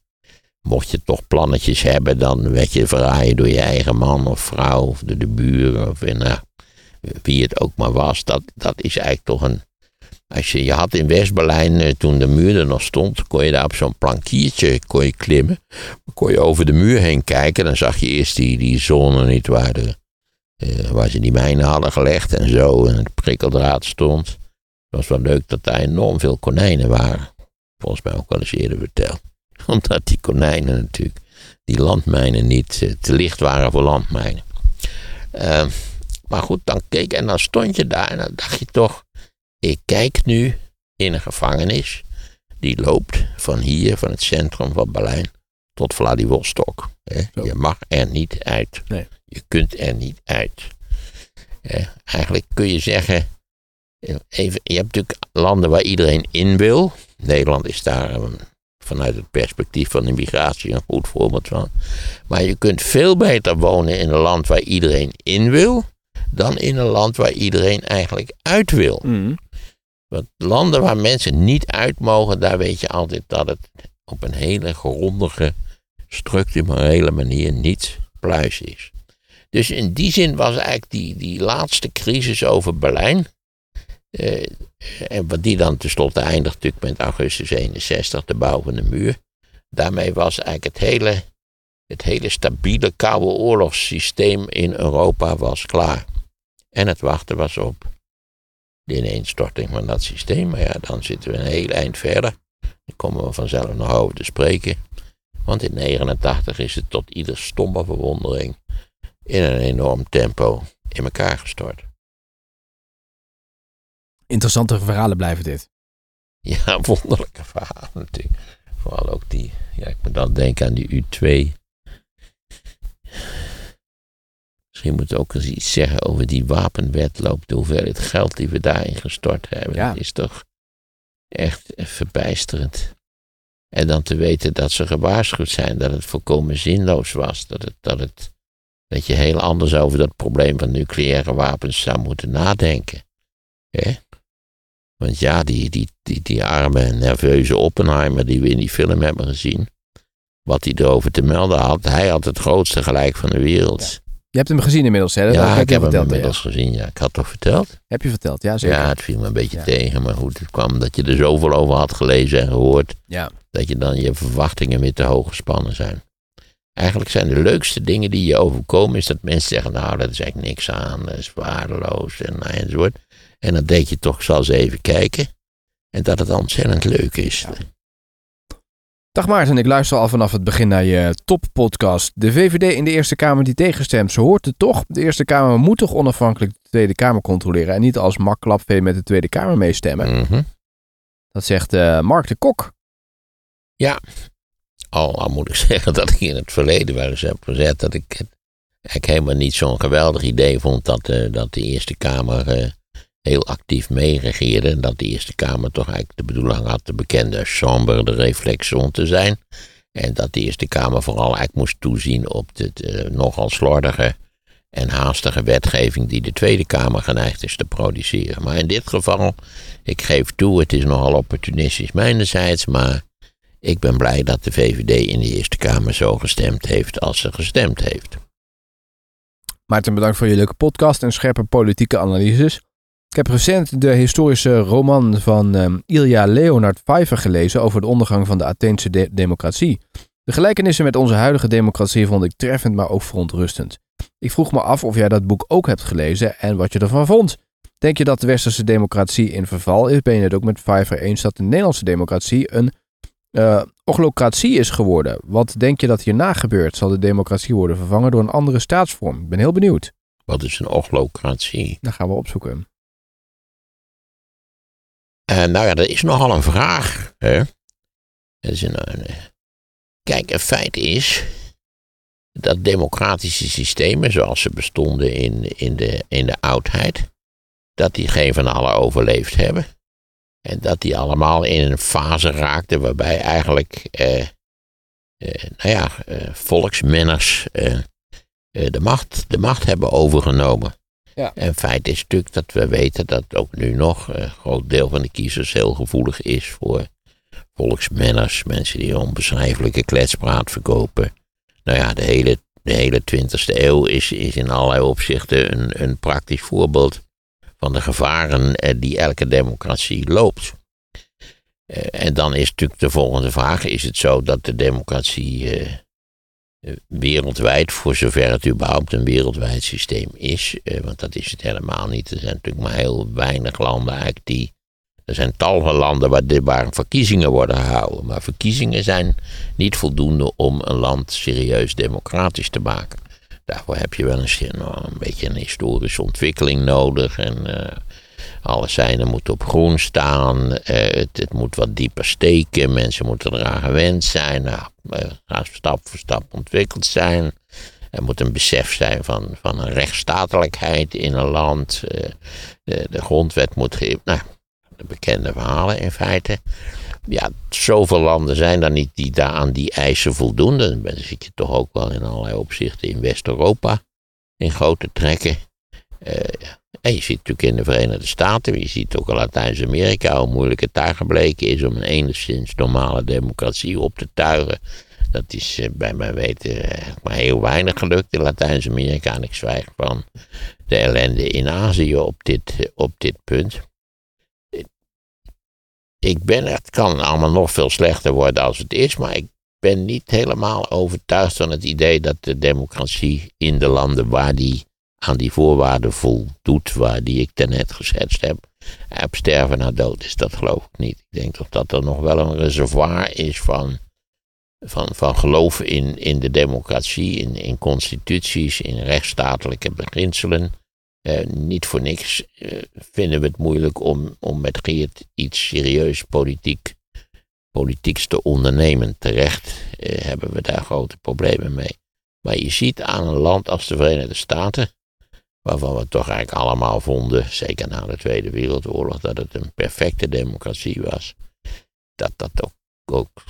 Mocht je toch plannetjes hebben, dan werd je verraaien door je eigen man of vrouw, of door de buren, of in, nou, wie het ook maar was. Dat, dat is eigenlijk toch een, als je, je had in West-Berlijn, eh, toen de muur er nog stond, kon je daar op zo'n plankiertje kon je klimmen. Kon je over de muur heen kijken. Dan zag je eerst die, die zone niet waar, uh, waar ze die mijnen hadden gelegd en zo. En het prikkeldraad stond. Het was wel leuk dat daar enorm veel konijnen waren. Volgens mij ook wel eens eerder verteld. (laughs) Omdat die konijnen natuurlijk die landmijnen niet eh, te licht waren voor landmijnen. Uh, maar goed, dan keek en dan stond je daar en dan dacht je toch, ik kijk nu in een gevangenis die loopt van hier, van het centrum van Berlijn, tot Vladivostok. Je mag er niet uit. Nee. Je kunt er niet uit. Eigenlijk kun je zeggen, even, je hebt natuurlijk landen waar iedereen in wil. Nederland is daar ehm, vanuit het perspectief van immigratie een goed voorbeeld van. Maar je kunt veel beter wonen in een land waar iedereen in wil, dan in een land waar iedereen eigenlijk uit wil. Mm. Want landen waar mensen niet uit mogen, daar weet je altijd dat het op een hele grondige, structurele manier niet pluis is. Dus in die zin was eigenlijk die, die laatste crisis over Berlijn, eh, en wat die dan tenslotte eindigt natuurlijk met augustus 61, de bouw van de muur. Daarmee was eigenlijk het hele, het hele stabiele koude oorlogssysteem in Europa was klaar. En het wachten was op de ineenstorting van dat systeem. Maar ja, dan zitten we een heel eind verder. Dan komen we vanzelf nog over te spreken. Want in 89 is het tot ieder stomme verwondering in een enorm tempo in elkaar gestort. Interessante verhalen blijven dit. Ja, (laughs) wonderlijke verhalen natuurlijk. Vooral ook die, ja, ik moet dan denken aan die U2. Misschien moet ik ook eens iets zeggen over die wapenwetloop. De hoeveelheid geld die we daarin gestort hebben. Ja. Dat is toch echt verbijsterend. En dan te weten dat ze gewaarschuwd zijn dat het volkomen zinloos was. Dat, het, dat, het, dat je heel anders over dat probleem van nucleaire wapens zou moeten nadenken. Hè? Want ja, die, die, die, die arme, nerveuze Oppenheimer die we in die film hebben gezien. Wat hij erover te melden had. Hij had het grootste gelijk van de wereld. Je hebt hem gezien inmiddels, hè? Dat Ja, ik heb hem inmiddels gezien. Ja, ik had toch verteld? Heb je verteld, ja zeker. Ja, het viel me een beetje Ja. tegen. Maar goed, het kwam dat je er zoveel over had gelezen en gehoord. Ja. Dat je dan je verwachtingen weer te hoog gespannen zijn. Eigenlijk zijn de leukste dingen die je overkomen, is dat mensen zeggen, nou, dat is eigenlijk niks aan, dat is waardeloos en enzovoort. En dan denk je toch, ik zal eens even kijken. En dat het ontzettend leuk is. Dag Maarten, ik luister al vanaf het begin naar je toppodcast. De VVD in de Eerste Kamer die tegenstemt, ze hoort het toch? De Eerste Kamer moet toch onafhankelijk de Tweede Kamer controleren en niet als makklapvee met de Tweede Kamer meestemmen? Mhm. Dat zegt eh, Mark de Kok. Al, al moet ik (laughs) zeggen dat ik in het verleden wel eens heb gezegd dat ik het eigenlijk helemaal niet zo'n geweldig idee vond dat, eh, dat de Eerste Kamer eh, heel actief meeregeerde. En dat de Eerste Kamer toch eigenlijk de bedoeling had de bekende chambre de réflexion te zijn. En dat de Eerste Kamer vooral eigenlijk moest toezien op de, de nogal slordige en haastige wetgeving die de Tweede Kamer geneigd is te produceren. Maar in dit geval, ik geef toe, het is nogal opportunistisch mijnerzijds, maar ik ben blij dat de VVD in de Eerste Kamer zo gestemd heeft als ze gestemd heeft. Maarten, bedankt voor je leuke podcast en scherpe politieke analyses. Ik heb recent de historische roman van ehm, Ilja Leonard Pfeiffer gelezen over de ondergang van de Atheense de- democratie. De gelijkenissen met onze huidige democratie vond ik treffend, maar ook verontrustend. Ik vroeg me af of jij dat boek ook hebt gelezen en wat je ervan vond. Denk je dat de westerse democratie in verval is? Ben je het ook met Pfeiffer eens dat de Nederlandse democratie een eh ochlocratie is geworden? Wat denk je dat hierna gebeurt? Zal de democratie worden vervangen door een andere staatsvorm? Ik ben heel benieuwd. Wat is een ochlocratie? Dat gaan we opzoeken. En nou ja, dat is nogal een vraag. Hè? Dat is een, een- kijk, een feit is dat democratische systemen zoals ze bestonden in, in, de, in de oudheid, dat die geen van alle overleefd hebben. En dat die allemaal in een fase raakten waarbij eigenlijk, eh, eh, nou ja, eh, volksmenners eh, eh, de, macht, de macht hebben overgenomen. Ja. En feit is natuurlijk dat we weten dat ook nu nog een groot deel van de kiezers heel gevoelig is voor volksmenners, mensen die onbeschrijfelijke kletspraat verkopen. Nou ja, de hele, de hele 20e eeuw is, is in allerlei opzichten een, een praktisch voorbeeld van de gevaren eh, die elke democratie loopt. Eh, en dan is natuurlijk de volgende vraag: is het zo dat de democratie eh, wereldwijd, voor zover het überhaupt een wereldwijd systeem is, want dat is het helemaal niet. Er zijn natuurlijk maar heel weinig landen eigenlijk die Er zijn tal van landen waar, waar verkiezingen worden gehouden. Maar verkiezingen zijn niet voldoende om een land serieus democratisch te maken. Daarvoor heb je wel een, nou, een beetje een historische ontwikkeling nodig. En eh, alle moeten op groen staan. eh, het, moet wat dieper steken. Mensen moeten eraan gewend zijn. Nou, eh, stap voor stap ontwikkeld zijn. Er moet een besef zijn van, van een rechtsstatelijkheid in een land. eh, de, de grondwet moet geven. Nou, de bekende verhalen in feite. Ja, zoveel landen zijn er niet die daar aan die eisen voldoen. Dan zit je toch ook wel in allerlei opzichten in West-Europa. In grote trekken. Eh, en je ziet natuurlijk in de Verenigde Staten, je ziet ook in Latijns-Amerika hoe moeilijk het daar gebleken is om een enigszins normale democratie op te tuigen. Dat is eh, bij mijn weten eh, maar heel weinig gelukt in Latijns-Amerika. En ik zwijg van de ellende in Azië op dit, op dit punt. Ik ben, het kan allemaal nog veel slechter worden als het is, maar ik ben niet helemaal overtuigd van het idee dat de democratie in de landen waar die aan die voorwaarden voldoet, waar die ik daarnet geschetst heb, op sterven na dood is. Dat geloof ik niet. Ik denk toch dat er nog wel een reservoir is van, van, van geloof in, in de democratie, in, in constituties, in rechtsstatelijke beginselen. Eh, niet voor niks eh, vinden we het moeilijk om, om met Geert iets serieus politiek, politieks te ondernemen. Terecht eh, hebben we daar grote problemen mee. Maar je ziet aan een land als de Verenigde Staten, waarvan we toch eigenlijk allemaal vonden, zeker na de Tweede Wereldoorlog, dat het een perfecte democratie was, dat dat ook, ook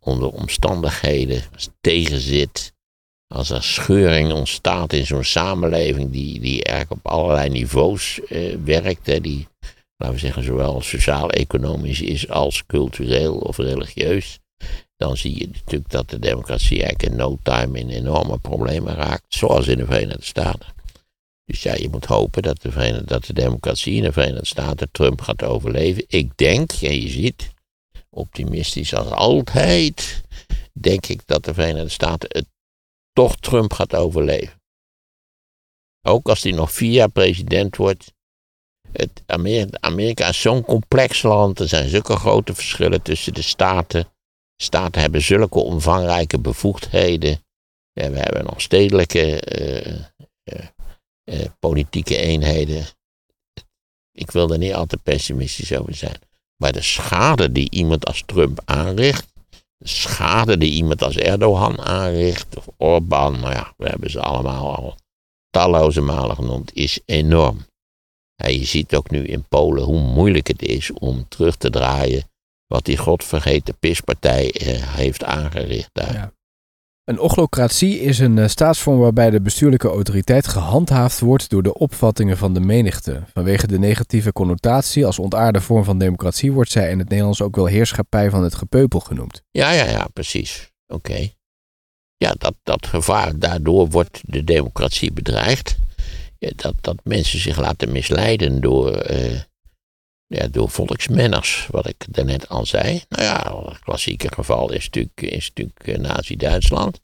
onder omstandigheden tegenzit. Als er scheuring ontstaat in zo'n samenleving die, die eigenlijk op allerlei niveaus eh, werkt, die, laten we zeggen, zowel sociaal-economisch is als cultureel of religieus, dan zie je natuurlijk dat de democratie eigenlijk in no time in enorme problemen raakt, zoals in de Verenigde Staten. Dus ja, je moet hopen dat de, Verenigde, dat de democratie in de Verenigde Staten Trump gaat overleven. Ik denk, en je ziet, optimistisch als altijd, denk ik dat de Verenigde Staten het toch Trump gaat overleven. Ook als hij nog vier jaar president wordt. Het Amerika, is zo'n complex land. Er zijn zulke grote verschillen tussen de staten. Staten hebben zulke omvangrijke bevoegdheden. We hebben nog stedelijke eh, eh, eh, politieke eenheden. Ik wil er niet al te pessimistisch over zijn. Maar de schade die iemand als Trump aanricht. De schade die iemand als Erdogan aanricht. Of Orbán. Nou ja, we hebben ze allemaal al talloze malen genoemd. Is enorm. Ja, je ziet ook nu in Polen hoe moeilijk het is om terug te draaien. Wat die godvergeten pispartij eh, heeft aangericht daar. Een ochlocratie is een eh, staatsvorm waarbij de bestuurlijke autoriteit gehandhaafd wordt door de opvattingen van de menigte. Vanwege de negatieve connotatie als ontaarde vorm van democratie wordt zij in het Nederlands ook wel heerschappij van het gepeupel genoemd. Ja, ja, ja, precies. Oké. Ja, dat, dat gevaar, daardoor wordt de democratie bedreigd. Ja, dat, dat mensen zich laten misleiden door, eh, door volksmenners, wat ik daarnet al zei. Nou ja, het klassieke geval is natuurlijk, is natuurlijk eh, Nazi-Duitsland.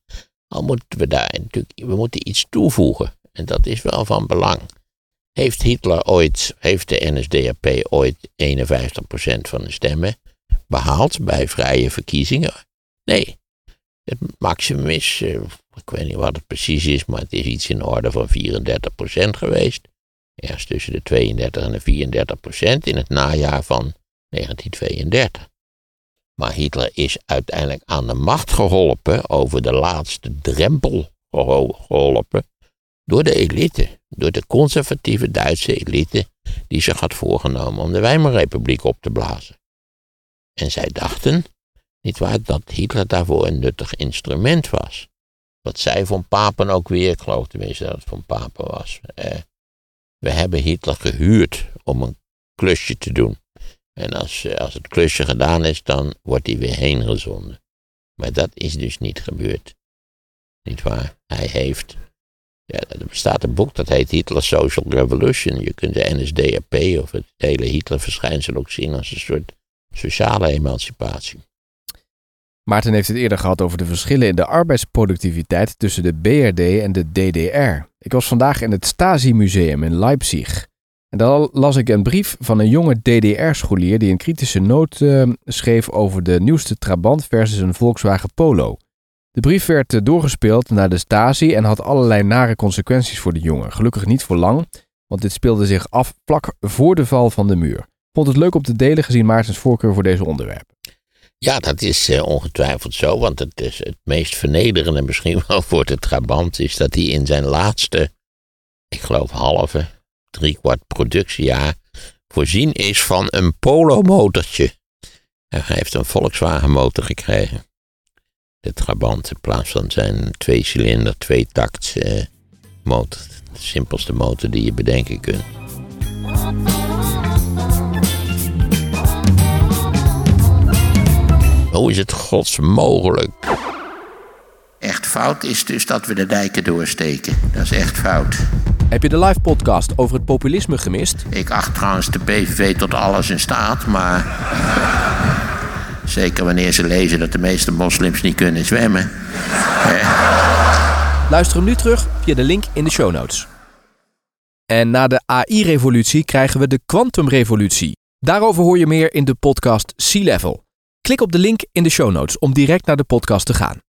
Al moeten we daar natuurlijk, we moeten iets toevoegen. En dat is wel van belang. Heeft Hitler ooit, heeft de NSDAP ooit 51% van de stemmen behaald bij vrije verkiezingen? Nee. Het maximum is, eh, ik weet niet wat het precies is, maar het is iets in de orde van 34% geweest. Ergens tussen de 32 en de 34% in het najaar van 1932. Maar Hitler is uiteindelijk aan de macht geholpen, over de laatste drempel geho- geholpen, door de elite. Door de conservatieve Duitse elite die zich had voorgenomen om de Weimarrepubliek op te blazen. En zij dachten, niet waar, dat Hitler daarvoor een nuttig instrument was. Wat zei Von Papen ook weer, ik geloof tenminste dat het Von Papen was. Eh, we hebben Hitler gehuurd om een klusje te doen. En als, als het klusje gedaan is, dan wordt hij weer heen gezonden. Maar dat is dus niet gebeurd. Niet waar? Hij heeft. Ja, er bestaat een boek dat heet Hitler Social Revolution. Je kunt de NSDAP of het hele Hitler-verschijnsel ook zien als een soort sociale emancipatie. Maarten heeft het eerder gehad over de verschillen in de arbeidsproductiviteit tussen de BRD en de DDR. Ik was vandaag in het Stasi-museum in Leipzig. En dan las ik een brief van een jonge DDR-scholier die een kritische noot uh, schreef over de nieuwste Trabant versus een Volkswagen Polo. De brief werd uh, doorgespeeld naar de Stasi en had allerlei nare consequenties voor de jongen. Gelukkig niet voor lang, want dit speelde zich af vlak voor de val van de muur. Vond het leuk om te delen gezien Maartens voorkeur voor deze onderwerpen. Ja, dat is uh, ongetwijfeld zo, want het, is het meest vernederende misschien (laughs) wel voor de Trabant is dat hij in zijn laatste, ik geloof halve, driekwart productiejaar voorzien is van een Polo-motortje. En hij heeft een Volkswagen motor gekregen. De Trabant in plaats van zijn twee-cilinder, twee-takt uh, motor. De simpelste motor die je bedenken kunt. Hoe is het gods mogelijk? Echt fout is dus dat we de dijken doorsteken. Dat is echt fout. Heb je de live podcast over het populisme gemist? Ik acht trouwens de PVV tot alles in staat, maar. Zeker wanneer ze lezen dat de meeste moslims niet kunnen zwemmen. Luister hem nu terug via de link in de show notes. En na de AI-revolutie krijgen we de kwantumrevolutie. Daarover hoor je meer in de podcast Sea Level. Klik op de link in de show notes om direct naar de podcast te gaan.